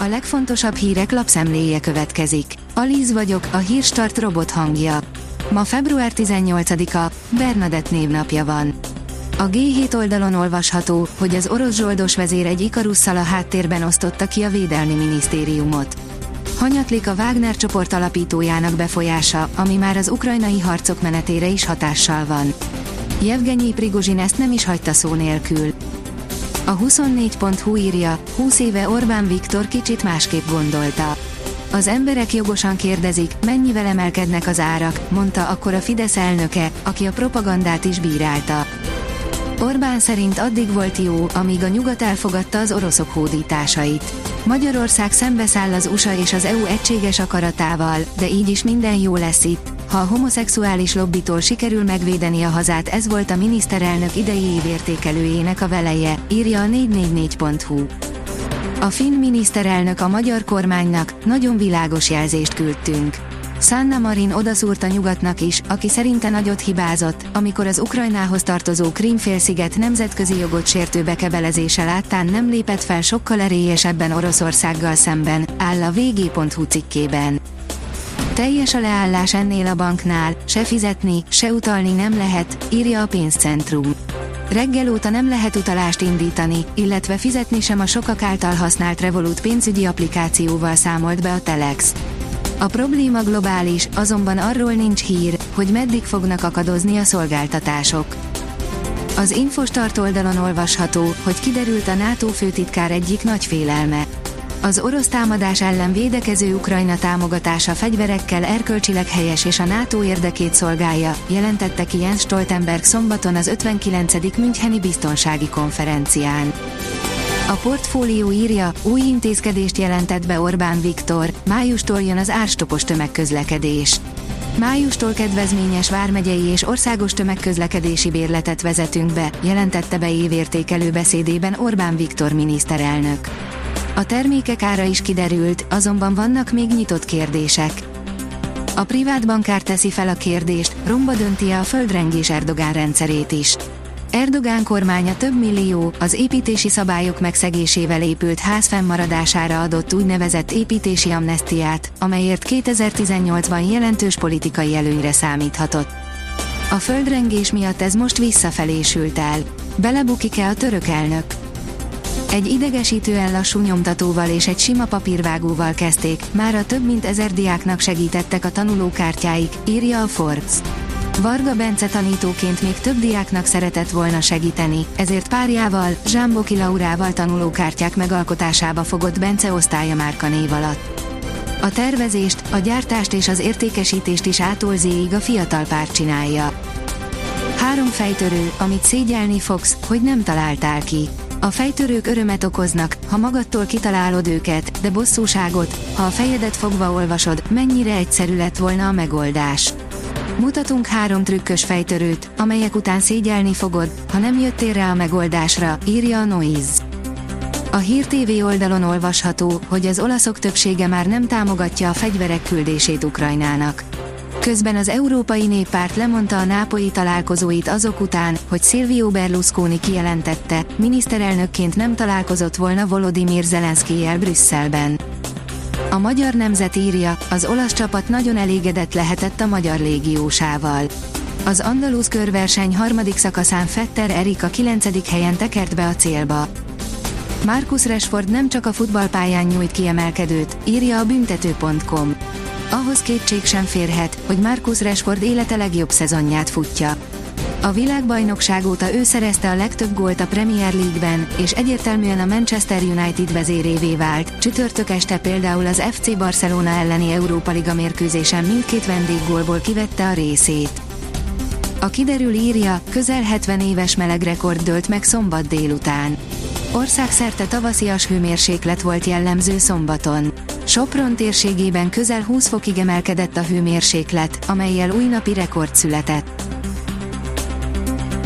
A legfontosabb hírek lapszemléje következik. Alíz vagyok, a hírstart robot hangja. Ma február 18-a, Bernadett névnapja van. A G7 oldalon olvasható, hogy az orosz zsoldos vezér egy ikarusszal a háttérben osztotta ki a Védelmi Minisztériumot. Hanyatlik a Wagner csoport alapítójának befolyása, ami már az ukrajnai harcok menetére is hatással van. Jevgenyi Prigozsin ezt nem is hagyta szó nélkül. A 24.hu írja, 20 éve Orbán Viktor kicsit másképp gondolta. Az emberek jogosan kérdezik, mennyivel emelkednek az árak, mondta akkor a Fidesz elnöke, aki a propagandát is bírálta. Orbán szerint addig volt jó, amíg a nyugat elfogadta az oroszok hódításait. Magyarország szembeszáll az USA és az EU egységes akaratával, de így is minden jó lesz itt. Ha a homoszexuális lobbitól sikerül megvédeni a hazát, ez volt a miniszterelnök idei évértékelőjének a veleje, írja a 444.hu. A finn miniszterelnök a magyar kormánynak nagyon világos jelzést küldtünk. Sanna Marin odaszúrt a nyugatnak is, aki szerinte nagyot hibázott, amikor az Ukrajnához tartozó Krímfélsziget nemzetközi jogot sértő bekebelezése láttán nem lépett fel sokkal erélyesebben Oroszországgal szemben, áll a vg.hu cikkében. Teljes a leállás ennél a banknál, se fizetni, se utalni nem lehet, írja a pénzcentrum. Reggel óta nem lehet utalást indítani, illetve fizetni sem a sokak által használt Revolut pénzügyi applikációval számolt be a Telex. A probléma globális, azonban arról nincs hír, hogy meddig fognak akadozni a szolgáltatások. Az Infostart oldalon olvasható, hogy kiderült a NATO főtitkár egyik nagy félelme. Az orosz támadás ellen védekező Ukrajna támogatása fegyverekkel erkölcsileg helyes és a NATO érdekét szolgálja, jelentette ki Jens Stoltenberg szombaton az 59. Müncheni biztonsági konferencián. A portfólió írja, új intézkedést jelentett be Orbán Viktor, májustól jön az árstopos tömegközlekedés. Májustól kedvezményes vármegyei és országos tömegközlekedési bérletet vezetünk be, jelentette be évértékelő beszédében Orbán Viktor miniszterelnök. A termékek ára is kiderült, azonban vannak még nyitott kérdések. A privát bankár teszi fel a kérdést, romba dönti a földrengés Erdogán rendszerét is. Erdogán kormánya több millió, az építési szabályok megszegésével épült ház fennmaradására adott úgynevezett építési amnestiát, amelyért 2018-ban jelentős politikai előnyre számíthatott. A földrengés miatt ez most visszafelé sült el. Belebukik-e a török elnök? Egy idegesítően lassú nyomtatóval és egy sima papírvágóval kezdték, már a több mint ezer diáknak segítettek a tanulókártyáik, írja a Forbes. Varga Bence tanítóként még több diáknak szeretett volna segíteni, ezért párjával, Zsámboki Laurával tanulókártyák megalkotásába fogott Bence osztálya márka név alatt. A tervezést, a gyártást és az értékesítést is ától zéig a fiatal pár csinálja. Három fejtörő, amit szégyelni fogsz, hogy nem találtál ki. A fejtörők örömet okoznak, ha magadtól kitalálod őket, de bosszúságot, ha a fejedet fogva olvasod, mennyire egyszerű lett volna a megoldás. Mutatunk három trükkös fejtörőt, amelyek után szégyelni fogod, ha nem jöttél rá a megoldásra, írja a Noise. A Hír TV oldalon olvasható, hogy az olaszok többsége már nem támogatja a fegyverek küldését Ukrajnának. Közben az Európai Néppárt lemondta a nápolyi találkozóit azok után, hogy Silvio Berlusconi kijelentette, miniszterelnökként nem találkozott volna Volodymyr Zelenszkijel Brüsszelben. A magyar nemzet írja, az olasz csapat nagyon elégedett lehetett a magyar légiósával. Az Andalusz körverseny harmadik szakaszán Fetter Erik a 9. helyen tekert be a célba. Marcus Rashford nem csak a futballpályán nyújt kiemelkedőt, írja a büntető.com. Ahhoz kétség sem férhet, hogy Marcus Rashford élete legjobb szezonját futja. A világbajnokság óta ő szerezte a legtöbb gólt a Premier League-ben, és egyértelműen a Manchester United vezérévé vált. Csütörtök este például az FC Barcelona elleni Európa Liga mérkőzésen mindkét vendéggólból kivette a részét. A kiderül írja, közel 70 éves melegrekord dőlt meg szombat délután. Országszerte tavaszias hőmérséklet volt jellemző szombaton. Sopron térségében közel 20 fokig emelkedett a hőmérséklet, amelyel új napi rekord született.